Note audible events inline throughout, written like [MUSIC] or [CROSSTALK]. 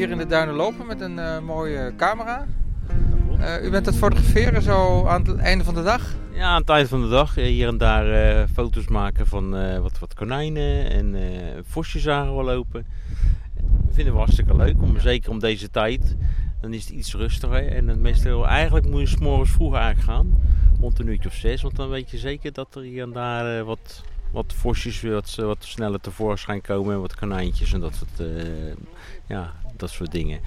hier in de duinen lopen met een uh, mooie camera. Uh, u bent het fotograferen zo aan het einde van de dag? Ja, aan het einde van de dag. Hier en daar uh, foto's maken van wat, wat konijnen en vosjes zagen we lopen. vinden we hartstikke leuk, om, zeker om deze tijd. Dan is het iets rustiger. En het meestal, eigenlijk moet je morgens vroeg eigenlijk gaan. Rond een uurtje of zes. Want dan weet je zeker dat er hier en daar wat, wat vosjes wat, wat sneller tevoorschijn komen. En wat konijntjes en dat soort, ja, dat soort dingen.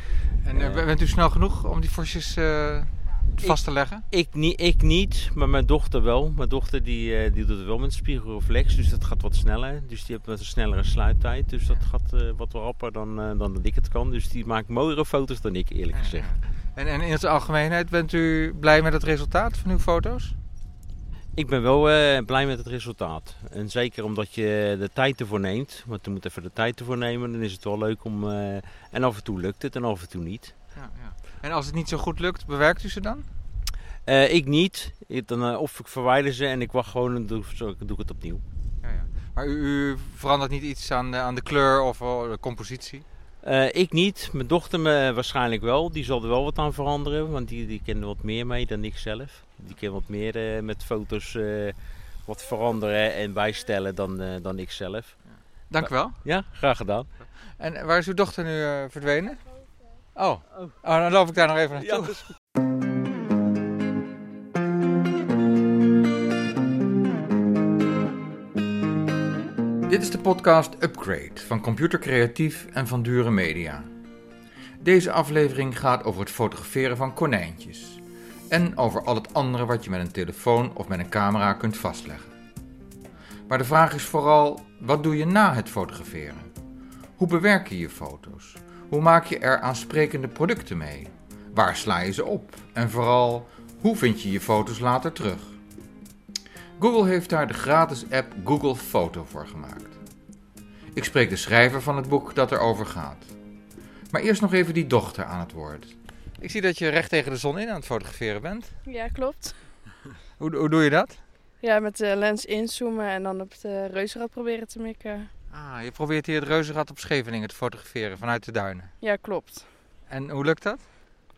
En uh, bent u snel genoeg om die vosjes uh, vast te leggen? Ik, niet, ik niet, maar mijn dochter wel. Mijn dochter die, die doet het wel met spiegelreflex, dus dat gaat wat sneller. Dus die heeft wat een snellere sluittijd. Dus dat gaat wat rapper dan, dan dat ik het kan. Dus die maakt mooiere foto's dan ik, eerlijk gezegd. En, en in het algemeenheid, bent u blij met het resultaat van uw foto's? Ik ben wel uh, blij met het resultaat. En zeker omdat je de tijd ervoor neemt. Want je moet even de tijd ervoor nemen. Dan is het wel leuk om... Uh, en af en toe lukt het en af en toe niet. Ja, ja. En als het niet zo goed lukt, bewerkt u ze dan? Uh, ik niet. Ik, dan, of ik verwijder ze en ik wacht gewoon en doe, ik het opnieuw. Ja, ja. Maar u, u, verandert niet iets aan de, aan de kleur of de compositie? Uh, ik niet, mijn dochter me waarschijnlijk wel. Die zal er wel wat aan veranderen, want die, die kent er wat meer mee dan ik zelf. Die kan wat meer uh, met foto's uh, wat veranderen en bijstellen dan, dan ik zelf. Dank u wel. Ja, graag gedaan. En waar is uw dochter nu verdwenen? Oh. oh. oh, dan loop ik daar nog even naartoe. Ja, Dit is de podcast Upgrade van Computer Creatief en van Dure Media. Deze aflevering gaat over het fotograferen van konijntjes en over al het andere wat je met een telefoon of met een camera kunt vastleggen. Maar de vraag is vooral: wat doe je na het fotograferen? Hoe bewerk je je foto's? Hoe maak je er aansprekende producten mee? Waar sla je ze op? En vooral, hoe vind je je foto's later terug? Google heeft daar de gratis app Google Photo voor gemaakt. Ik spreek de schrijver van het boek dat erover gaat. Maar eerst nog even die dochter aan het woord. Ik zie dat je recht tegen de zon in aan het fotograferen bent. Ja, klopt. hoe, hoe doe je dat? Ja, met de lens inzoomen en dan op het reuzenrad proberen te mikken. Ah, je probeert hier het reuzenrad op Scheveningen te fotograferen vanuit de duinen. Ja, klopt. En hoe lukt dat?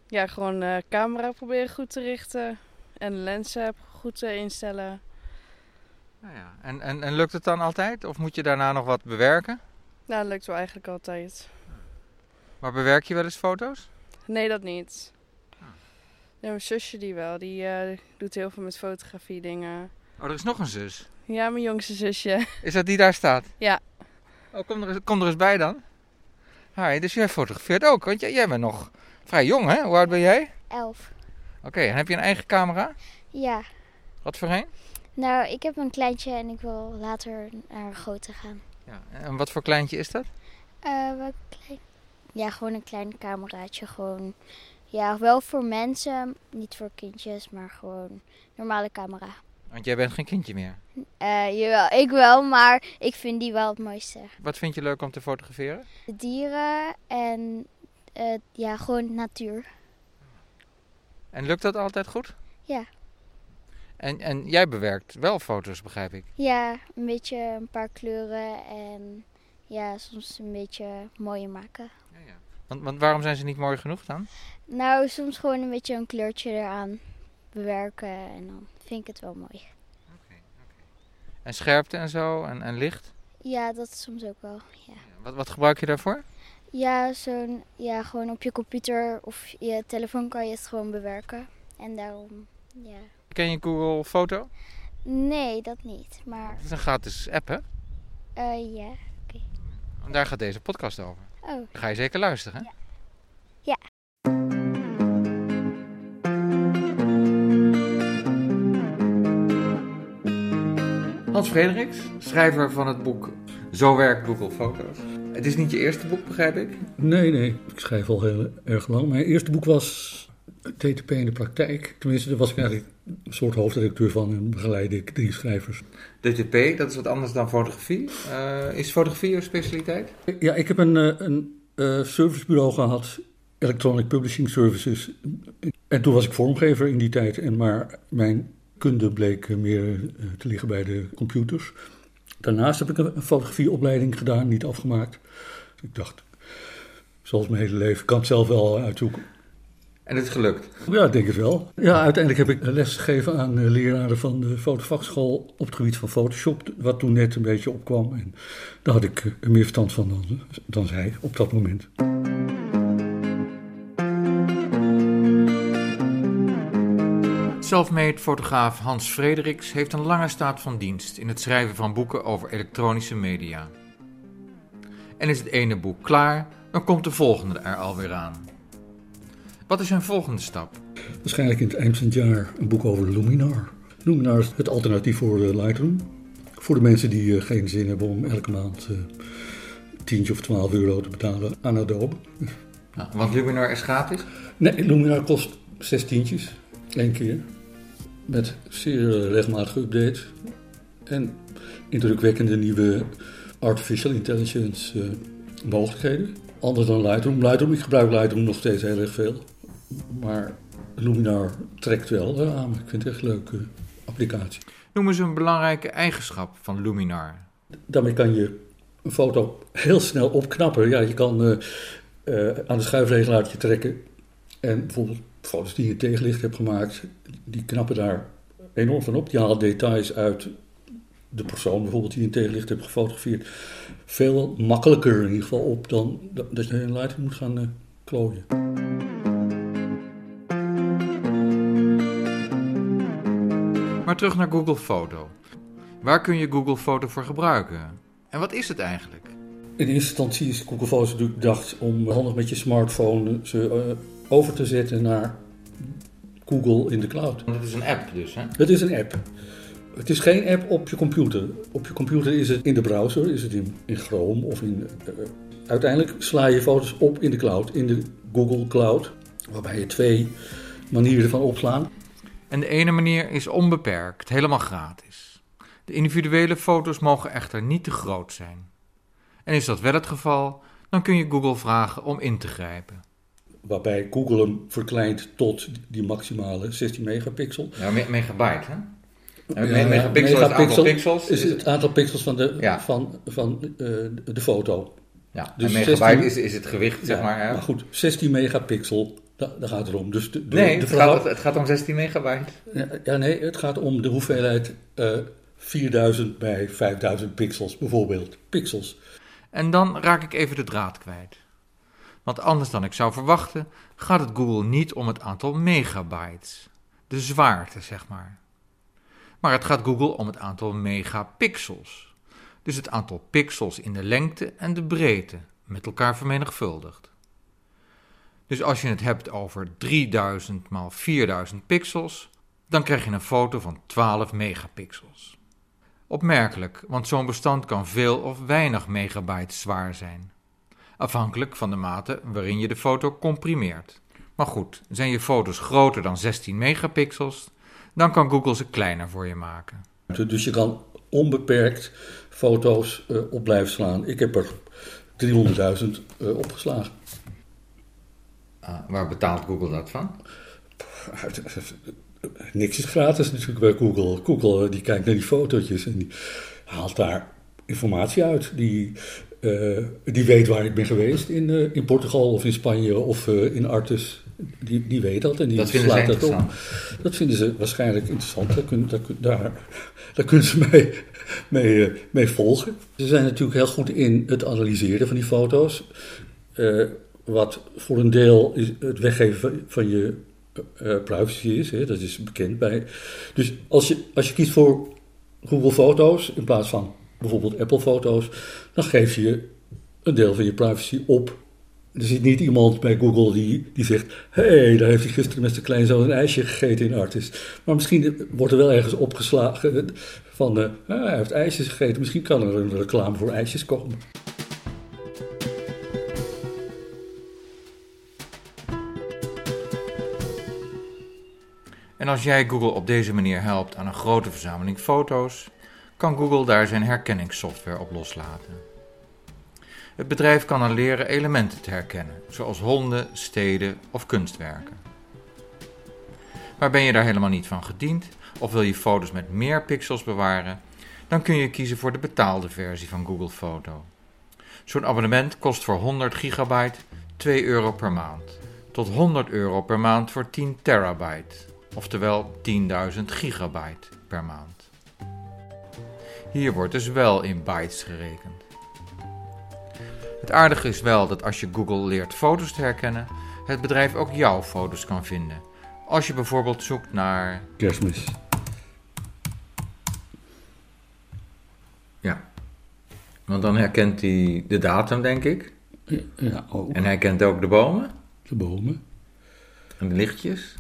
Ja, gewoon de camera proberen goed te richten en de lenzen goed te instellen. Nou ja. en, en, en lukt het dan altijd? Of moet je daarna nog wat bewerken? Nou, dat lukt wel eigenlijk altijd. Maar bewerk je wel eens foto's? Nee, dat niet. Ah. Ja, mijn zusje die wel. Die uh, doet heel veel met fotografie dingen. Oh, er is nog een zus? Ja, mijn jongste zusje. [LAUGHS] Is dat die daar staat? Ja. Oh, kom er eens, kom er eens bij dan. Hi, dus jij fotografeert ook, want jij, jij bent nog vrij jong, hè? Hoe oud ben jij? Elf. Oké, en heb je een eigen camera? Ja. Wat voor een? Nou, ik heb een kleintje en ik wil later naar een grote gaan. Ja, en wat voor kleintje is dat? Uh, wat klein... Ja, gewoon een klein cameraatje. Gewoon, ja, wel voor mensen, niet voor kindjes, maar gewoon normale camera. Want jij bent geen kindje meer? Uh, jawel, ik wel, maar ik vind die wel het mooiste. Wat vind je leuk om te fotograferen? De dieren en uh, ja, gewoon natuur. En lukt dat altijd goed? Ja. En, en jij bewerkt wel foto's, begrijp ik? Ja, een beetje een paar kleuren en ja, soms een beetje mooier maken. Ja, ja. Want, want waarom zijn ze niet mooi genoeg dan? Nou, soms gewoon een beetje een kleurtje eraan bewerken en dan vind ik het wel mooi. Oké, oké. En scherpte en zo en, en licht? Ja, dat soms ook wel, ja. Wat, wat gebruik je daarvoor? Ja, zo'n, ja, gewoon op je computer of je telefoon kan je het gewoon bewerken. En daarom, ja. Ken je Google Foto? Nee, dat niet. Maar... Het is een gratis app, hè? Uh, ja, oké. En daar gaat deze podcast over. Oh. Dan ga je zeker luisteren, hè? Ja. ja. Hans Frederiks, schrijver van het boek Zo werkt Google Foto's. Het is niet je eerste boek, begrijp ik? Nee, nee. Ik schrijf al heel erg lang. Mijn eerste boek was TTP in de praktijk. Tenminste, daar was ik eigenlijk soort hoofdredacteur van en begeleide ik drie schrijvers. DTP, dat is wat anders dan fotografie. Uh, is fotografie jouw specialiteit? Ja, ik heb een, eh, een uh, servicebureau gehad, Electronic Publishing Services. En toen was ik vormgever in die tijd. En maar mijn kunde bleek meer te liggen bij de computers. Daarnaast heb ik een fotografieopleiding gedaan, niet afgemaakt. Ik dacht, Zoals mijn hele leven. Ik kan het zelf wel uitzoeken. En het is gelukt. Ja, ik denk het wel. Ja, uiteindelijk heb ik les gegeven aan eh, leraren van de fotovakschool op het gebied van Photoshop, wat toen net een beetje opkwam. En daar had ik eh, meer verstand van dan, dan zij op dat moment. Selfmade fotograaf Hans Frederiks heeft een lange staat van dienst in het schrijven van boeken over elektronische media. En is het ene boek klaar, dan komt de volgende er alweer aan. Wat is zijn volgende stap? Waarschijnlijk in het eind van het jaar een boek over Luminar. Luminar is het alternatief voor eh, Lightroom. Voor de mensen die eh, geen zin hebben om elke maand uh, tientje of 12 euro te betalen aan Adobe. Nou, want Luminar is gratis? Nee, Luminar kost zes tientjes, één keer. Met zeer regelmatige updates. En indrukwekkende nieuwe artificial intelligence mogelijkheden. Anders dan Lightroom. Lightroom, ik gebruik Lightroom nog steeds heel erg veel. Maar Luminar trekt wel aan. Ik vind het echt een leuke applicatie. Noem eens een belangrijke eigenschap van Luminar. Daarmee kan je een foto heel snel opknappen. Ja, je kan uh, uh, aan de schuifregelaartje trekken. En bijvoorbeeld foto's die je tegenlicht hebt gemaakt, die knappen daar enorm van op. Die halen details uit de persoon bijvoorbeeld die je in tegenlicht hebt gefotografeerd. Veel makkelijker in ieder geval op dan dat je in Lightroom moet gaan uh, klooien. Maar terug naar Google Foto. Waar kun je Google Foto voor gebruiken? En wat is het eigenlijk? In eerste instantie is Google Foto natuurlijk bedacht om handig met je smartphone ze uh, over te zetten naar Google in de cloud. Dat is een app dus, hè? Het is een app. Het is geen app op je computer. Op je computer is het in de browser, is het in, in Chrome of in. Uh, uiteindelijk sla je foto's op in de cloud, in de Google Cloud, waarbij je twee manieren van opslaan. En de ene manier is onbeperkt, helemaal gratis. De individuele foto's mogen echter niet te groot zijn. En is dat wel het geval, dan kun je Google vragen om in te grijpen. Waarbij Google hem verkleint tot die maximale 16 megapixel. Ja, me megabyte, hè? Ja, megapixel, is het aantal pixels. Is het aantal pixels van de, ja. van, van, uh, de foto. Ja, dus en megabyte 16, is, is het gewicht, zeg maar. Hè? Maar goed, 16 megapixel, daar, daar gaat het om. Dus de, de, nee, de het, gaat, het gaat om 16 megabyte. Ja, ja, nee, het gaat om de hoeveelheid uh, 4000 bij 5000 pixels, bijvoorbeeld. Pixels. En dan raak ik even de draad kwijt. Want anders dan ik zou verwachten, gaat het Google niet om het aantal megabytes. De zwaarte, zeg maar. Maar het gaat Google om het aantal megapixels. Dus het aantal pixels in de lengte en de breedte met elkaar vermenigvuldigd. Dus als je het hebt over 3000 x 4000 pixels, dan krijg je een foto van 12 megapixels. Opmerkelijk, want zo'n bestand kan veel of weinig megabytes zwaar zijn. Afhankelijk van de mate waarin je de foto comprimeert. Maar goed, zijn je foto's groter dan 16 megapixels, dan kan Google ze kleiner voor je maken. Dus je kan onbeperkt foto's uh, op blijven slaan. Ik heb er 300.000 uh, opgeslagen. Ah, waar betaalt Google dat van? Niks is gratis natuurlijk bij Google. Google die kijkt naar die fotootjes en die haalt daar informatie uit. Die, uh, die weet waar ik ben geweest in, uh, in Portugal of in Spanje of uh, in Artes. Die, die weet dat en die dat ze dat op. Dat vinden ze waarschijnlijk interessant. Daar, kunnen, daar, daar, daar kunnen ze mee, mee, mee volgen. Ze zijn natuurlijk heel goed in het analyseren van die foto's. Wat voor een deel het weggeven van je uh, privacy is. Hè, dat is bekend bij. Dus als je, als je kiest voor Google Foto's in plaats van bijvoorbeeld Apple Foto's, dan geef je een deel van je privacy op. Er zit niet iemand bij Google die, die zegt: hé, hey, daar heeft hij gisteren met zijn kleinzoon een ijsje gegeten in Artist. Maar misschien wordt er wel ergens opgeslagen van: uh, hij heeft ijsjes gegeten. Misschien kan er een reclame voor ijsjes komen. En als jij Google op deze manier helpt aan een grote verzameling foto's, kan Google daar zijn herkenningssoftware op loslaten. Het bedrijf kan dan leren elementen te herkennen, zoals honden, steden of kunstwerken. Maar ben je daar helemaal niet van gediend of wil je foto's met meer pixels bewaren, dan kun je kiezen voor de betaalde versie van Google Foto. Zo'n abonnement kost voor 100 gigabyte 2 euro per maand, tot 100 euro per maand voor 10 terabyte, oftewel 10.000 gigabyte per maand. Hier wordt dus wel in bytes gerekend. Het aardige is wel dat als je Google leert foto's te herkennen, het bedrijf ook jouw foto's kan vinden. Als je bijvoorbeeld zoekt naar. Kerstmis. Ja. Want dan herkent hij de datum, denk ik. Ja, ook. En hij kent ook de bomen De bomen. en de lichtjes.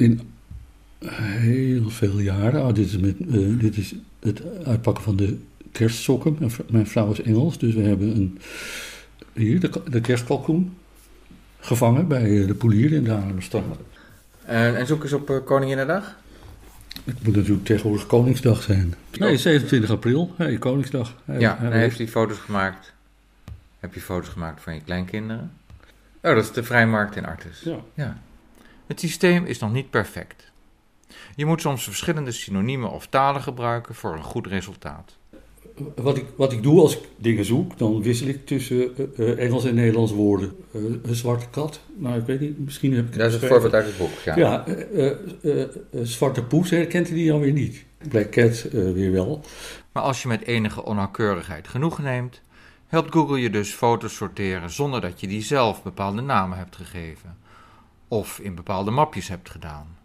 In heel veel jaren. Ah, dit, is met, eh, dit is het uitpakken van de kerstsokken. Mijn vrouw is Engels, dus we hebben een, hier de, de kerstkalkoen gevangen bij eh, de polier in de Haarlemmerstraat. En, en zoek eens op uh, Koninginnedag. Het moet natuurlijk tegenwoordig Koningsdag zijn. Nee, 27 april, hey, Koningsdag. Hij- Ja, hij dan heeft hij foto's gemaakt. Heb je foto's gemaakt van je kleinkinderen? Oh, dat is de vrijmarkt in Artes. Ja. Ja. Het systeem is nog niet perfect. Je moet soms verschillende synoniemen of talen gebruiken voor een goed resultaat. Wat ik, wat ik doe als ik dingen zoek, dan wissel ik tussen eh, eh, Engels en Nederlands woorden. Eh, een zwarte kat, nou ik weet niet, misschien heb ik Dat is het voorbeeld uit het boek, ja. Ja, eh, eh, eh, eh, zwarte poes herkent hij dan weer niet. Black cat eh, weer wel. Maar als je met enige onnauwkeurigheid genoeg neemt, helpt Google je dus foto's sorteren zonder dat je die zelf bepaalde namen hebt gegeven. Of in bepaalde mapjes hebt gedaan.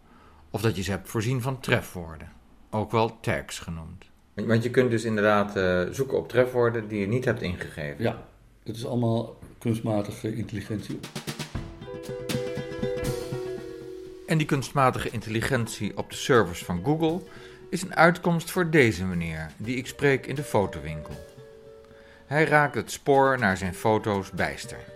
Of dat je ze hebt voorzien van trefwoorden. Ook wel tags genoemd. Want je kunt dus inderdaad eh, zoeken op trefwoorden die je niet hebt ingegeven. Ja, het is allemaal kunstmatige intelligentie. En die kunstmatige intelligentie op de servers van Google is een uitkomst voor deze meneer, die ik spreek in de fotowinkel. Hij raakt het spoor naar zijn foto's bijster.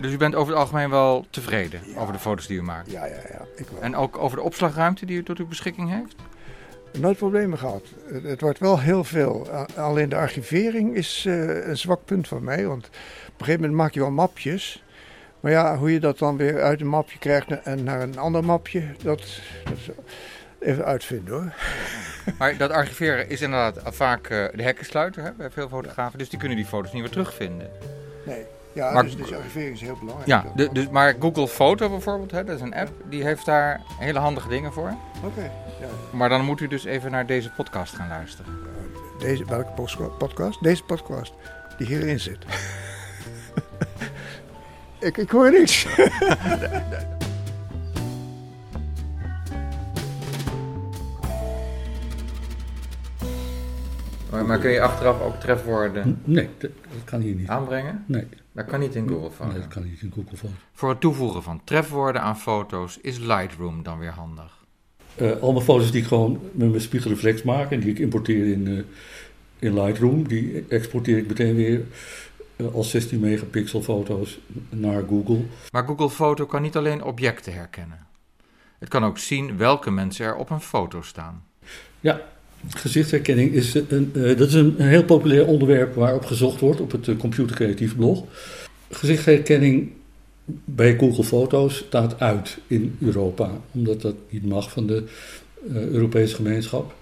Dus u bent over het algemeen wel tevreden over de foto's die u maakt? Ja, ja, ja. Ik wel. En ook over de opslagruimte die u tot uw beschikking heeft? Nooit problemen gehad. Het, wordt wel heel veel. Alleen de archivering is eh, een zwak punt van mij. Want op een gegeven moment maak je wel mapjes. Maar ja, hoe je dat dan weer uit een mapje krijgt en naar een ander mapje, dat, dat is even uitvinden hoor. [LAUGHS] Maar dat archiveren is inderdaad vaak eh, de hekkensluiter hè, bij veel fotografen, dus die kunnen die foto's niet meer terugvinden. Nee. Ja, Maar- dus, dus archivering is heel belangrijk. Ja, de, dus, maar Google Foto bijvoorbeeld, hè, dat is een app, die heeft daar hele handige dingen voor. Oké. Ja. Maar dan moet u dus even naar deze podcast gaan luisteren. Deze, welke podcast? Deze podcast die hierin zit. [LAUGHS] ik, ik hoor niets. [LAUGHS] [LAUGHS] Maar, maar kun je achteraf ook trefwoorden Nee, dat, dat kan hier niet. aanbrengen? Nee, Dat kan niet in Google Foto. nee, dat kan niet in Google Foto. Voor het toevoegen van trefwoorden aan foto's is Lightroom dan weer handig. Eh allemaal foto's die ik gewoon met mijn spiegelreflex maak en die ik importeer in, eh, in Lightroom, die exporteer ik meteen weer eh, als 16 megapixel foto's naar Google. Maar Google Foto kan niet alleen objecten herkennen. Het kan ook zien welke mensen er op een foto staan. Gezichtsherkenning is, een, eh, dat is een heel populair onderwerp waarop gezocht wordt op het uh, computercreatief blog. Gezichtsherkenning bij Google Foto's staat uit in Europa, omdat dat niet mag van de Europese gemeenschap,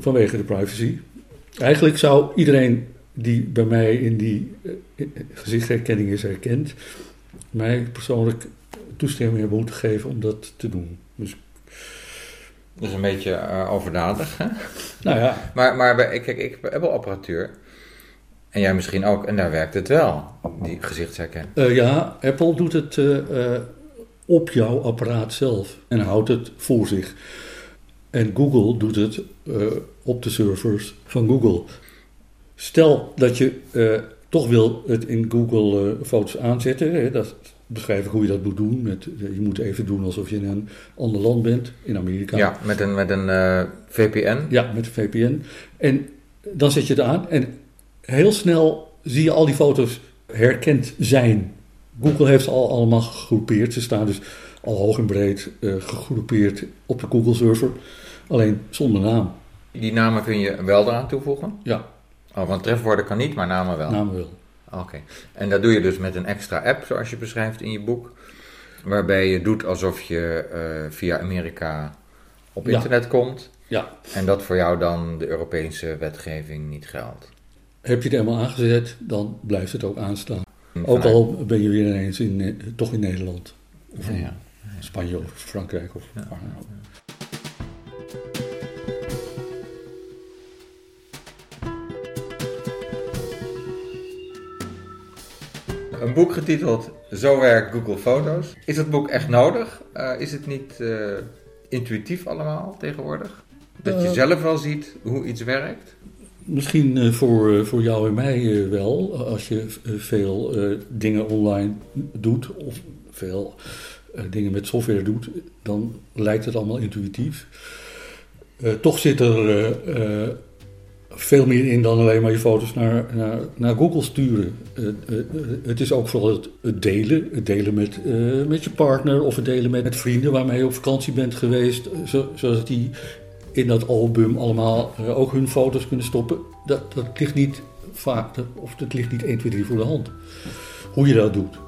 vanwege de privacy. Eigenlijk zou iedereen die bij mij in die gezichtsherkenning is herkend, mij persoonlijk toestemming hebben moeten geven om dat te doen. Dus Dat is een beetje uh, overdadig. Hè? [LAUGHS] Nou ja. Maar, maar bij, kijk, ik heb wel apparatuur. En jij misschien ook. En daar werkt het wel, die gezichtsherkenning. Uh, ja, Apple doet het uh, op jouw apparaat zelf en houdt het voor zich. En Google doet het op de servers van Google. Stel dat je toch wil het in Google Foto's aanzetten. Hè, dat beschrijf ik hoe je dat moet doen. Met, je moet even doen alsof je in een ander land bent, in Amerika. Ja, met een, met een uh, VPN. Ja, met een VPN. En dan zet je het aan en heel snel zie je al die foto's herkend zijn. Google heeft ze al allemaal gegroepeerd. Ze staan dus al hoog en breed uh, gegroepeerd op de Google-server. Alleen zonder naam. Die namen kun je wel eraan toevoegen? Ja. Oh, want trefwoorden kan niet, maar namen wel? Namen wel. Oké. Okay. En dat doe je dus met een extra app, zoals je beschrijft in je boek. Waarbij je doet alsof je uh, via Amerika op ja. internet komt. Ja. En dat voor jou dan de Europese wetgeving niet geldt. Heb je het helemaal aangezet, dan blijft het ook aanstaan. Ook al ben je weer ineens in, eh, toch in Nederland. Of Ja. Spanje of Frankrijk. Of waar dan ook. Een boek getiteld Zo werkt Google Foto's. Is dat boek echt nodig? Eh, is het niet eh, intuïtief allemaal tegenwoordig? Dat je Eh. zelf wel ziet hoe iets werkt? Misschien voor, voor jou en mij wel, als je veel dingen online doet of veel dingen met software doet, dan lijkt het allemaal intuïtief. Toch zit er veel meer in dan alleen maar je foto's naar, naar, naar Google sturen. Eh, eh, eh, het is ook vooral het, delen. Het delen met, met je partner of het delen met, met vrienden waarmee je op vakantie bent geweest. Zo, zodat die in dat album allemaal ook hun foto's kunnen stoppen. Dat, dat ligt niet vaak, of dat ligt niet 1, 2, 3 voor de hand. Hoe je dat doet.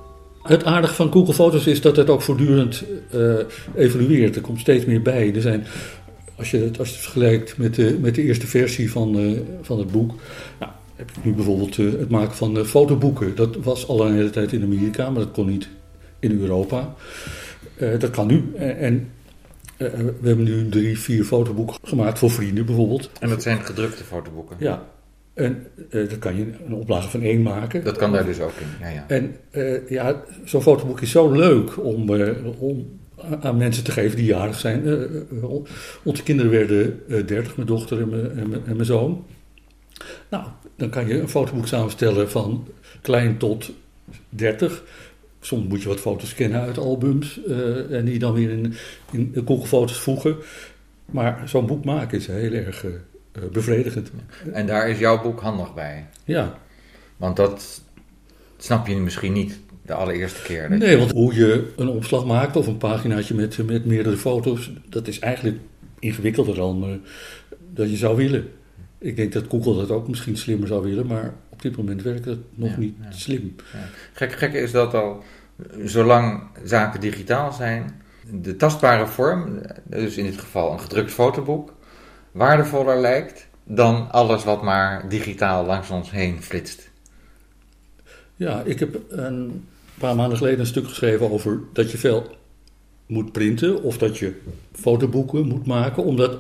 Het aardige van Google Foto's is dat het ook voortdurend evolueert. Er komt steeds meer bij. Er zijn, als je het, als je het vergelijkt met de, met de eerste versie van, eh, van het boek. Nou, heb je nu bijvoorbeeld eh, het maken van eh, fotoboeken. Dat was al een hele tijd in Amerika, maar dat kon niet in Europa. Dat kan nu. En, en we hebben nu drie, vier fotoboeken gemaakt voor vrienden bijvoorbeeld. En dat zijn gedrukte fotoboeken. Ja, en eh dan kan je een oplage van één maken. Dat kan daar dus ook in. Ja, ja. En ja, zo'n fotoboek is zo leuk om, om aan mensen te geven die jarig zijn. Eh, eh, onze kinderen werden eh, 30, mijn dochter en mijn, en, mijn, en mijn zoon. Nou, dan kan je een fotoboek samenstellen van klein tot 30. Soms moet je wat foto's scannen uit albums eh, en die dan weer in, in Google Foto's voegen. Maar zo'n boek maken is heel erg eh, eh, bevredigend. En daar is jouw boek handig bij. Ja, Want dat snap je misschien niet de allereerste keer. dat Nee, want hoe je een opslag maakt of een paginaatje met, met meerdere foto's, dat is eigenlijk ingewikkelder dan eh, dat je zou willen. Ik denk dat Google dat ook misschien slimmer zou willen, maar op dit moment werkt het nog Ja, niet ja. slim. Gek, gekke is dat al, zolang zaken digitaal zijn, de tastbare vorm, dus in dit geval een gedrukt fotoboek, waardevoller lijkt dan alles wat maar digitaal langs ons heen flitst. Ja, ik heb een paar maanden geleden een stuk geschreven over dat je veel moet printen of dat je fotoboeken moet maken, omdat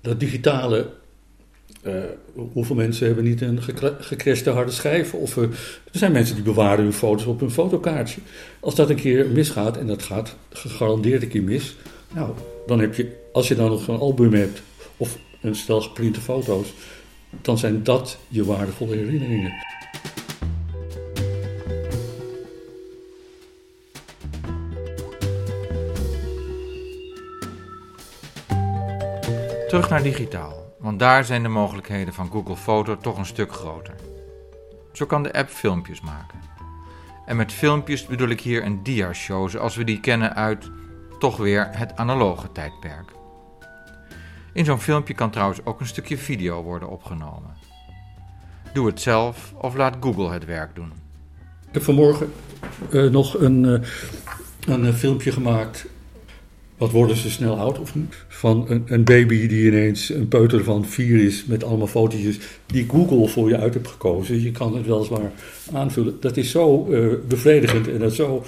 dat digitale. eh, hoeveel mensen hebben niet een gecrashte harde schijf? Of eh, er zijn mensen die bewaren hun foto's op hun fotokaartje. Als dat een keer misgaat, en dat gaat gegarandeerd een keer mis, nou, dan heb je, als je dan nog zo'n album hebt of een stel geprinte foto's, dan zijn dat je waardevolle herinneringen. Terug naar digitaal, want daar zijn de mogelijkheden van Google Foto toch een stuk groter. Zo kan de app filmpjes maken. En met filmpjes bedoel ik hier een dia-show zoals we die kennen uit toch weer het analoge tijdperk. In zo'n filmpje kan trouwens ook een stukje video worden opgenomen. Doe het zelf of laat Google het werk doen. Ik heb vanmorgen eh, nog een, eh, een eh, filmpje gemaakt. Wat worden ze snel oud of niet? Van een, een baby die ineens een peuter van vier is met allemaal fotootjes die Google voor je uit hebt gekozen. Je kan het weliswaar aanvullen. Dat is zo eh, bevredigend en dat is zo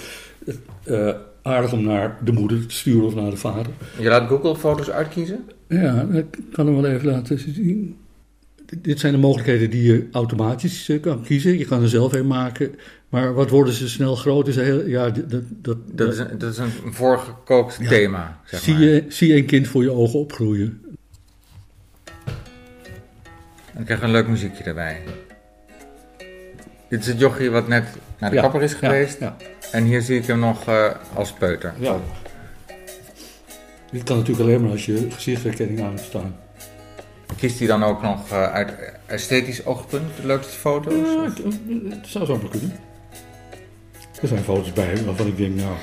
eh, aardig om naar de moeder te sturen of naar de vader. Je laat Google foto's uitkiezen? Ja, ik kan hem wel even laten zien. Dit zijn de mogelijkheden die je automatisch eh, kan kiezen. Je kan er zelf een maken. Maar wat worden ze snel groot? Is heel, ja, dat, dat, dat, Dat is een, dat is een voorgekookt Ja. thema, zeg zie, maar. je, zie een kind voor je ogen opgroeien. Dan krijg je een leuk muziekje erbij. Dit is het jochie wat net naar de Ja, kapper is geweest. Ja, En hier zie ik hem nog eh, als peuter. ja. Dit kan natuurlijk alleen maar als je gezichtsherkenning aan hebt staan. Kiest hij dan ook nog eh, uit esthetisch oogpunt de leukste foto's? Ja, het, het zou zo kunnen. Er zijn foto's bij waarvan ik denk, nou,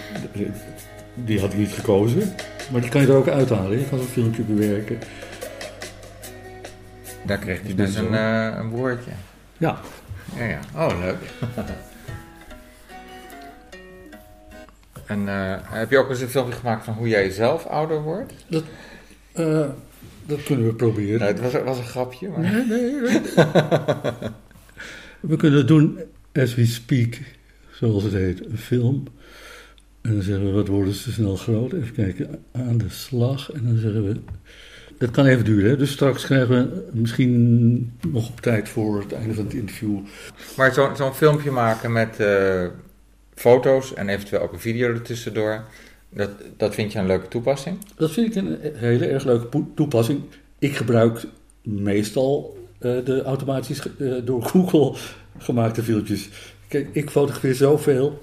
die had ik niet gekozen. Maar die kan je er ook uithalen. Je kan zo'n filmpje bewerken. Daar kreeg hij dus een, eh, een woordje. Ja, Ja, ja. Oh, leuk. [LAUGHS] en eh, heb je ook eens een filmpje gemaakt van hoe jij zelf ouder wordt? eh, dat kunnen we proberen. Nou, het was, was een grapje, maar... Nee, nee, nee. we kunnen het doen as we speak. zoals het heet, een film. En dan zeggen we, wat worden ze snel groot? Even kijken, aan de slag. En dan zeggen we, het kan even duren. Hè? Dus straks krijgen we misschien nog op tijd voor het einde van het interview. Maar zo- zo'n filmpje maken met eh, foto's en eventueel ook een video ertussendoor, dat, dat vind je een leuke toepassing? Dat vind ik een hele erg leuke toepassing. Ik gebruik meestal eh, de automatisch eh, door Google [LAUGHS] gemaakte filmpjes. Kijk, ik fotografeer zoveel.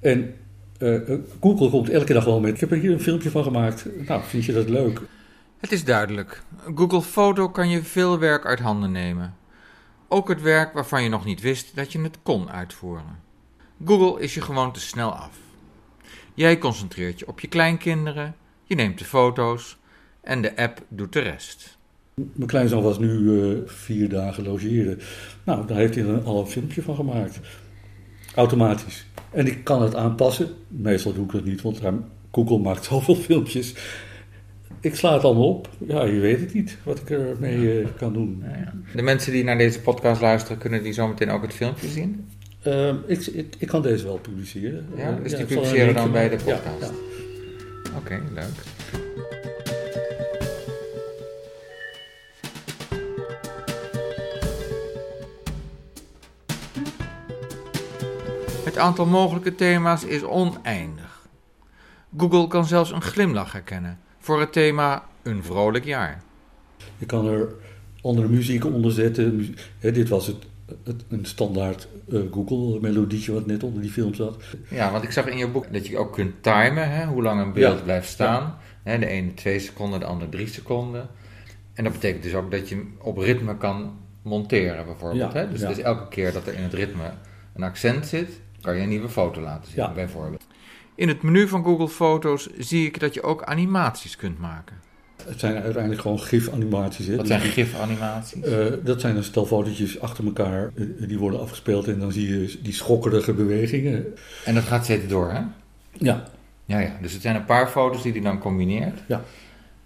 En eh, eh, Google komt elke dag wel met. Ik heb er hier een filmpje van gemaakt. Nou, vind je dat leuk? Het is duidelijk. Google Foto kan je veel werk uit handen nemen. Ook het werk waarvan je nog niet wist dat je het kon uitvoeren. Google is je gewoon te snel af. Jij concentreert je op je kleinkinderen, je neemt de foto's en de app doet de rest. Mijn kleinzoon was nu eh, vier dagen logeren. Nou, daar heeft hij er al een filmpje van gemaakt. Automatisch. En ik kan het aanpassen. Meestal doe ik dat niet, want Google maakt zoveel filmpjes. Ik sla het allemaal op. Ja, je weet het niet wat ik ermee eh, kan doen. De mensen die naar deze podcast luisteren, kunnen die zometeen ook het filmpje zien? Ehm, ik, ik, ik kan deze wel publiceren. Ja, dus die publiceren dan bij de podcast? ja. Oké, leuk. Het aantal mogelijke thema's is oneindig. Google kan zelfs een glimlach herkennen voor het thema een vrolijk jaar. Je kan er andere muziek onder zetten. Hè, dit was het, het, een standaard eh, Google melodietje wat net onder die film zat. Ja, want ik zag in je boek dat je ook kunt timen, hè, hoe lang een beeld Ja. blijft staan. Hè, de ene twee seconden, de andere drie seconden. En dat betekent dus ook dat je op ritme kan monteren, bijvoorbeeld. Ja, hè? Dus, dus elke keer dat er in het ritme een accent zit, kan je een nieuwe foto laten zien, bijvoorbeeld. In het menu van Google Foto's zie ik dat je ook animaties kunt maken. Het zijn uiteindelijk gewoon gif-animaties. Hè? Dus zijn gif-animaties. Eh, dat zijn een stel fotootjes achter elkaar. eh, die worden afgespeeld en dan zie je die schokkerige bewegingen. En dat gaat steeds door, hè? Ja, Ja, ja. Dus het zijn een paar foto's die hij dan combineert. Ja.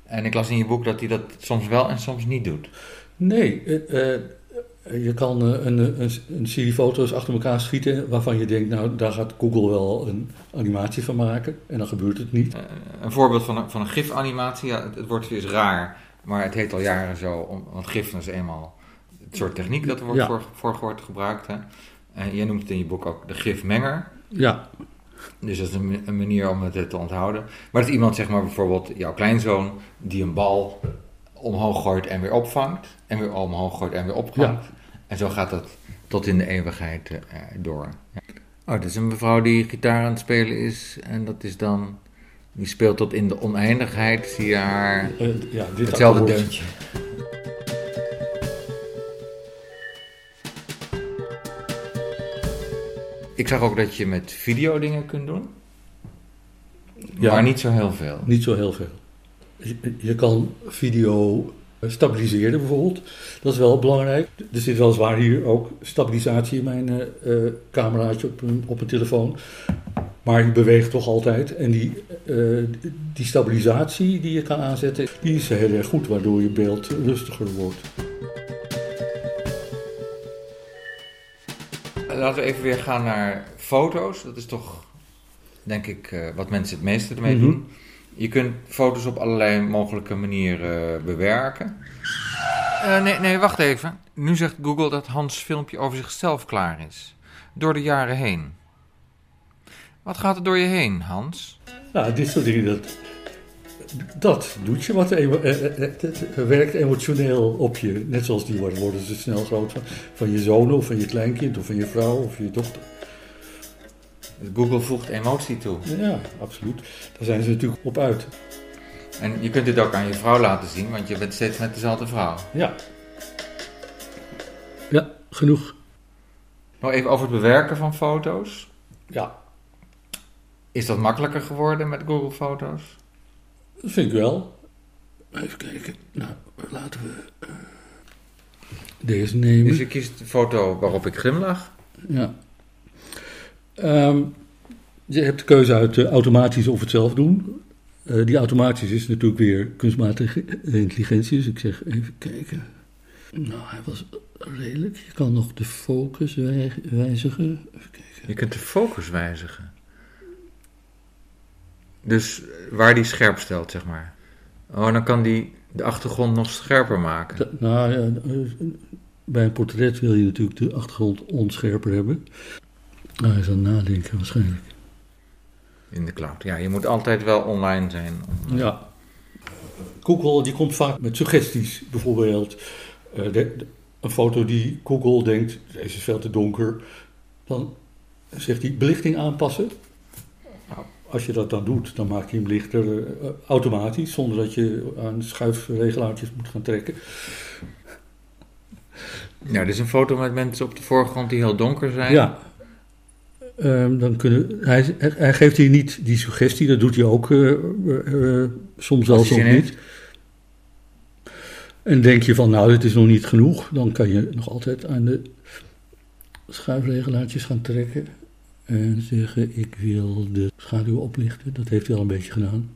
En ik las in je boek dat hij dat soms wel en soms niet doet. nee. eh, je kan eh, een, een, een serie foto's achter elkaar schieten waarvan je denkt, nou daar gaat Google wel een animatie van maken. En dan gebeurt het niet. Eh, een voorbeeld van een, van een gif-animatie, ja, het, het woordje is raar, maar het heet al jaren zo, want gif is eenmaal het soort techniek dat er wordt Ja. voor, voor wordt gebruikt. Hè. En jij noemt het in je boek ook de gifmenger, Ja, dus dat is een, een manier om het te onthouden. Maar dat iemand, zeg maar bijvoorbeeld jouw kleinzoon, die een bal omhoog gooit en weer opvangt, en weer omhoog gooit en weer opvangt. En zo gaat dat tot in de eeuwigheid eh, door. Ja. Oh, dit is een mevrouw die gitaar aan het spelen is, en dat is dan... Die speelt tot in de oneindigheid, zie je haar eh, ja dit hetzelfde deuntje. Ik zag ook dat je met video dingen kunt doen. Ja. Maar niet zo heel veel. Niet zo heel veel. Je, kan video stabiliseren bijvoorbeeld. Dat is wel belangrijk. Er zit weliswaar hier ook stabilisatie in mijn eh, cameraatje op een, op een telefoon. Maar je beweegt toch altijd. En die, eh, die stabilisatie die je kan aanzetten, die is heel erg goed. Waardoor je beeld rustiger wordt. Laten we even weer gaan naar foto's. Dat is toch, denk ik, wat mensen het meeste ermee Mhm. doen. Je kunt foto's op allerlei mogelijke manieren eh, bewerken. Eh, nee, nee, wacht even. Nu zegt Google dat Hans' filmpje over zichzelf klaar is. Door de jaren heen. Wat gaat er door je heen, Hans? Nou, dit soort dingen, dat, dat doet je wat. eh, eh, Het, het werkt emotioneel op je. Net zoals die worden, worden ze snel groot van, van je zoon of van je kleinkind of van je vrouw of je dochter. Google voegt emotie toe. Ja, absoluut. Daar zijn ze natuurlijk op uit. En je kunt dit ook aan je vrouw laten zien, want je bent steeds met dezelfde vrouw. Ja. Ja, genoeg. Nog even over het bewerken van foto's. Ja, Is dat makkelijker geworden met Google Foto's? dat vind ik wel. Even kijken. Nou, laten we eh, deze nemen. Dus je kiest de foto waarop ik glimlach. Ja. Ehm, je hebt de keuze uit eh, automatisch of het zelf doen. Eh, die automatisch is natuurlijk weer kunstmatige intelligentie. Dus ik zeg even kijken. Nou, hij was redelijk. Je kan nog de focus wij- wijzigen. Even kijken. Je kunt de focus wijzigen. Dus waar die scherp stelt, zeg maar. Oh, dan kan die de achtergrond nog scherper maken. Da- nou, ja, eh, bij een portret wil je natuurlijk de achtergrond onscherper hebben. Nou, hij is aan het nadenken waarschijnlijk. In de cloud. Ja, je moet altijd wel online zijn. om- Ja. Google die komt vaak met suggesties. Bijvoorbeeld eh, de- de- een foto die Google denkt, deze is veel te donker. Dan zegt hij belichting aanpassen. Nou, als je dat dan doet, dan maakt hij hem lichter eh, automatisch. Zonder dat je aan schuifregelaartjes moet gaan trekken. Ja, dit is een foto met mensen op de voorgrond die heel donker zijn. Ja. Ehm, dan kunnen, hij, hij geeft hier niet die suggestie, dat doet hij ook eh, eh, eh, soms wel, soms niet. En denk je van, nou, dit is nog niet genoeg, dan kan je nog altijd aan de schuifregelaartjes gaan trekken. En zeggen, ik wil de schaduw oplichten. Dat heeft hij al een beetje gedaan.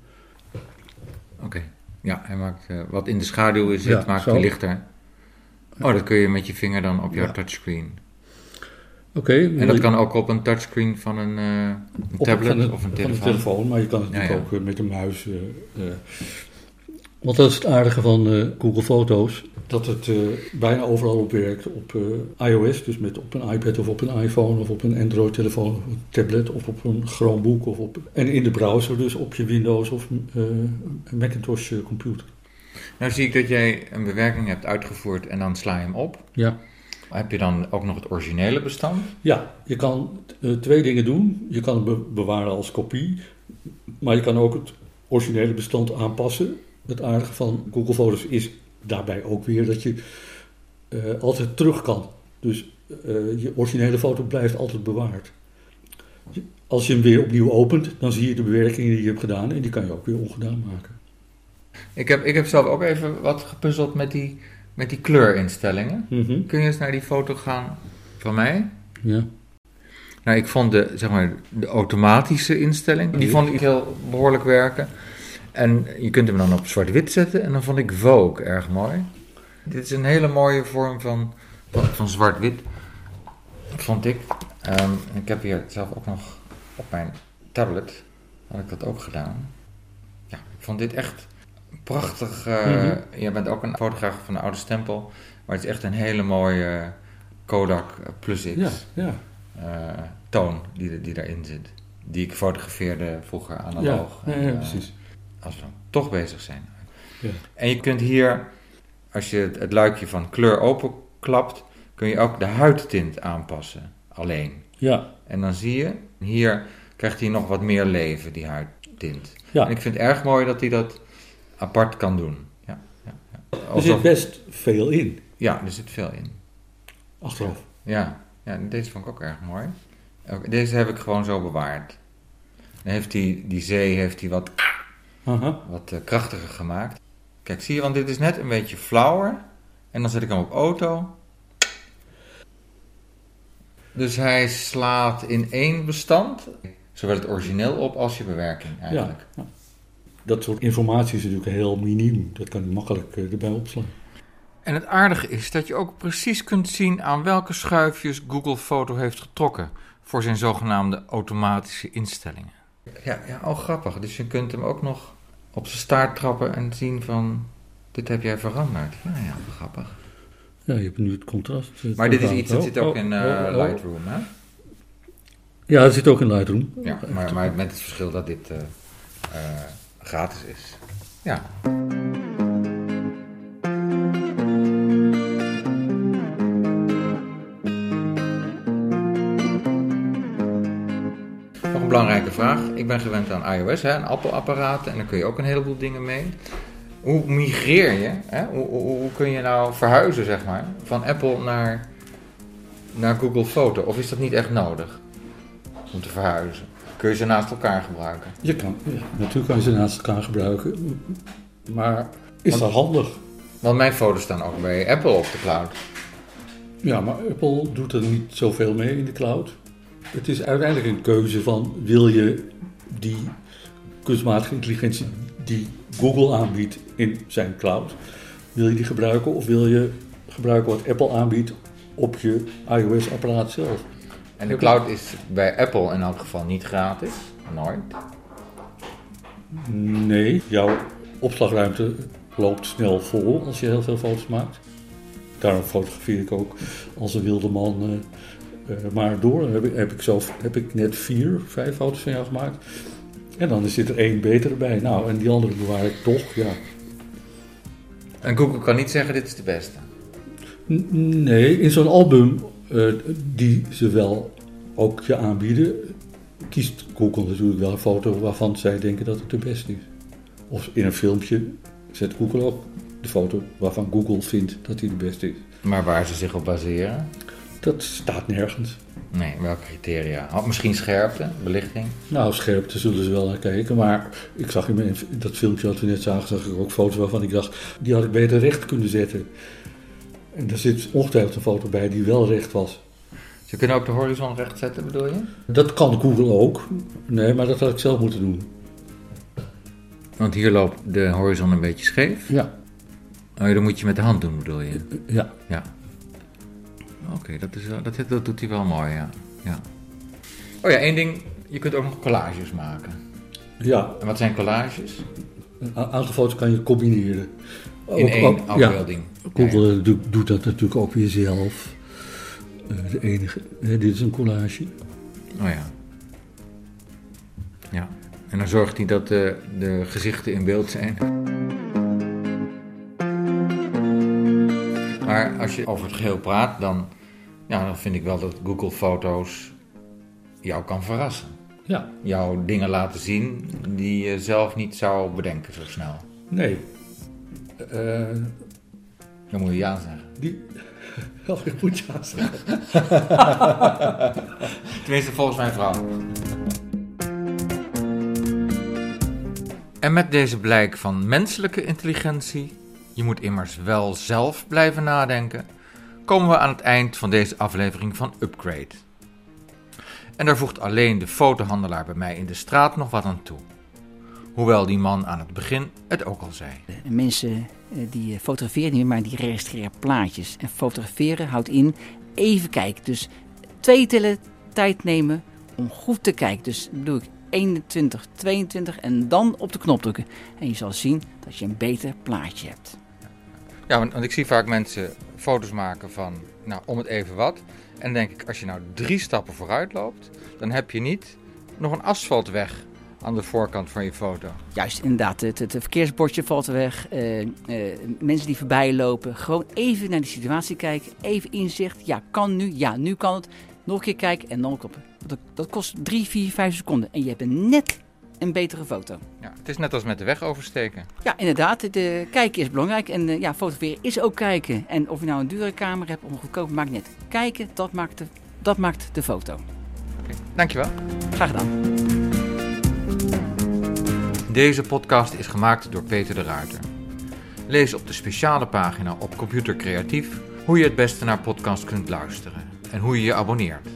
Oké. Ja, hij maakt wat in de schaduw zit, Ja, maakt zo. lichter. Oh, dat kun je met je vinger dan op jouw Ja. touchscreen. En dat je- kan ook op een touchscreen van een, eh, een tablet van de- of een van telefoon. de telefoon, maar je kan het Ja, natuurlijk ja. ook eh, met een muis. eh. Want dat is het aardige van Google Foto's. Dat het bijna overal op werkt. Op iOS, dus met op een iPad of op een iPhone of op een Android-telefoon of een tablet of op een Chromebook. Of op, en in de browser, dus op je Windows of een Macintosh-computer. Nou zie ik dat jij een bewerking hebt uitgevoerd en dan sla je hem op. Ja. Heb je dan ook nog het originele bestand? Ja, je kan eh, twee dingen doen. Je kan het be- bewaren als kopie, maar je kan ook het originele bestand aanpassen. Het aardige van Google Foto's is daarbij ook weer dat je eh, altijd terug kan. Dus eh, je originele foto blijft altijd bewaard. Als je hem weer opnieuw opent, dan zie je de bewerkingen die je hebt gedaan en die kan je ook weer ongedaan maken. Ik heb, ik heb zelf ook even wat gepuzzeld met die, met die kleurinstellingen. Mhm. Kun je eens naar die foto gaan van mij? Ja. Nou, ik vond de, zeg maar, de automatische instelling, die vond ik heel behoorlijk werken. En je kunt hem dan op zwart-wit zetten en dan vond ik Vogue erg mooi. Dit is een hele mooie vorm van, van, van zwart-wit, vond ik. Ehm, ik heb hier zelf ook nog op mijn tablet, had ik dat ook gedaan. Ja, ik vond dit echt prachtig. eh Mhm. Jij bent ook een fotograaf van de oude stempel, maar het is echt een hele mooie Kodak Plus X Ja, ja. eh, toon die, die daarin zit. Die ik fotografeerde vroeger analoog. ja, En, ja, eh, precies. als we dan toch bezig zijn. Ja. En je kunt hier, als je het, het luikje van kleur openklapt, kun je ook de huidtint aanpassen. Alleen. Ja, En dan zie je, hier krijgt hij nog wat meer leven, die huidtint. ja. En ik vind het erg mooi dat hij dat apart kan doen. Ja, ja, ja. er zit best veel in, ja er zit veel in. achteraf. Ja, ja deze vond ik ook erg mooi. Deze heb ik gewoon zo bewaard. Dan heeft die, die zee heeft hij wat, Aha. wat eh, krachtiger gemaakt. Kijk, zie je, want dit is net een beetje flauwer. En dan zet ik hem op auto. Dus hij slaat in één bestand, zowel het origineel op als je bewerking eigenlijk. Ja. Dat soort informatie is natuurlijk heel miniem. Dat kan je makkelijk eh, erbij opslaan. En het aardige is dat je ook precies kunt zien aan welke schuifjes Google Foto heeft getrokken voor zijn zogenaamde automatische instellingen. Ja, ja, oh grappig. Dus je kunt hem ook nog op zijn staart trappen en zien van, dit heb jij veranderd. Ja, ja, grappig. Ja, je hebt nu het contrast. eh, Maar dit is iets, dat Oh, zit ook oh, in eh, oh, oh. Lightroom, hè? Ja, dat zit ook in Lightroom. Ja, maar, maar met het verschil dat dit eh, eh, gratis is. Ja. Nog een belangrijke vraag. Ik ben gewend aan iOS, hè, een Apple-apparaat, en daar kun je ook een heleboel dingen mee. Hoe migreer je? Hè? Hoe, hoe, hoe kun je nou verhuizen, zeg maar, van Apple naar, naar Google Foto? Of is dat niet echt nodig om te verhuizen? Kun je ze naast elkaar gebruiken? Je kan, ja, natuurlijk kan je ze naast elkaar gebruiken. Maar is Want- dat handig? Want mijn foto's staan ook bij Apple op de cloud. Ja, maar Apple doet er niet zoveel mee in de cloud. Het is uiteindelijk een keuze van wil je die kunstmatige intelligentie die Google aanbiedt in zijn cloud, wil je die gebruiken of wil je gebruiken wat Apple aanbiedt op je iOS-apparaat zelf. En de cloud is bij Apple in elk geval niet gratis. Nooit. Nee, jouw opslagruimte loopt snel vol als je heel veel foto's maakt. Daarom fotografeer ik ook als een wilde man uh, uh, maar door. Dan heb ik, heb, ik zo, heb ik net vier, vijf foto's van jou gemaakt. En dan zit er één betere bij. Nou, en die andere bewaar ik toch, ja. En Google kan niet zeggen, dit is de beste? N nee, in zo'n album uh, die ze wel ook je aanbieden, kiest Google natuurlijk wel een foto waarvan zij denken dat het de beste is. Of in een filmpje zet Google ook de foto waarvan Google vindt dat die de beste is. Maar waar ze zich op baseren? Dat staat nergens. Nee, welke criteria? Oh, misschien scherpte, belichting? Nou, scherpte zullen ze wel naar kijken. Maar ik zag in dat filmpje wat we net zagen, zag ik ook foto's waarvan ik dacht, die had ik beter recht kunnen zetten. En er zit ongetwijfeld een foto bij die wel recht was. Ze kunnen ook de horizon recht zetten, bedoel je? Dat kan Google ook. Nee, maar dat had ik zelf moeten doen. Want hier loopt de horizon een beetje scheef? Ja. Oh, dat moet je met de hand doen, bedoel je? Ja. Ja. Oké, dat, is dat, dat doet hij wel mooi, ja. ja. Oh ja, één ding. Je kunt ook nog collages maken. Ja. En wat zijn collages? Een aantal foto's kan je combineren. In ook, één ook, afbeelding. Ja. Google ja, doet, doet dat natuurlijk ook weer zelf. Uh, de enige, hè, dit is een collage. Oh ja. Ja. En dan zorgt hij dat de, de gezichten in beeld zijn. Maar als je over het geheel praat, dan, ja, dan vind ik wel dat Google Foto's jou kan verrassen. Ja. Jou dingen laten zien die je zelf niet zou bedenken zo snel. Nee. Uh, dan moet je ja zeggen. Die... [LAUGHS] Oh, ik moet ja zeggen. [LAUGHS] Tenminste, volgens mijn vrouw. En met deze blijk van menselijke intelligentie, je moet immers wel zelf blijven nadenken, komen we aan het eind van deze aflevering van Upgrade. En daar voegt alleen de fotohandelaar bij mij in de straat nog wat aan toe. Hoewel die man aan het begin het ook al zei. Mensen die fotograferen niet meer, maar die registreren plaatjes. En fotograferen houdt in even kijken. Dus twee tellen tijd nemen om goed te kijken. Dus bedoel ik 21, 22 en dan op de knop drukken. En je zal zien dat je een beter plaatje hebt. Ja, want, want ik zie vaak mensen foto's maken van, nou, om het even wat. En denk ik, als je nou drie stappen vooruit loopt, dan heb je niet nog een asfaltweg aan de voorkant van je foto. Juist, inderdaad. Het, het verkeersbordje valt weg. Uh, uh, mensen die voorbij lopen. Gewoon even naar de situatie kijken. Even inzicht. Ja, kan nu. Ja, nu kan het. Nog een keer kijken en dan kloppen. Dat, dat kost 3, 4, 5 seconden. En je hebt een net een betere foto. Ja, het is net als met de weg oversteken. Ja, inderdaad. De kijken is belangrijk. En uh, ja, fotograferen is ook kijken. En of je nou een dure camera hebt of een goedkope, maakt net. Kijken, dat maakt de, dat maakt de foto. Okay, dankjewel. Graag gedaan. Deze podcast is gemaakt door Peter de Ruiter. Lees op de speciale pagina op Computer Creatief hoe je het beste naar podcast kunt luisteren en hoe je je abonneert.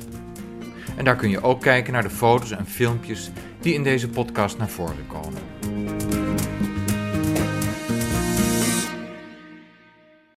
En daar kun je ook kijken naar de foto's en filmpjes die in deze podcast naar voren komen.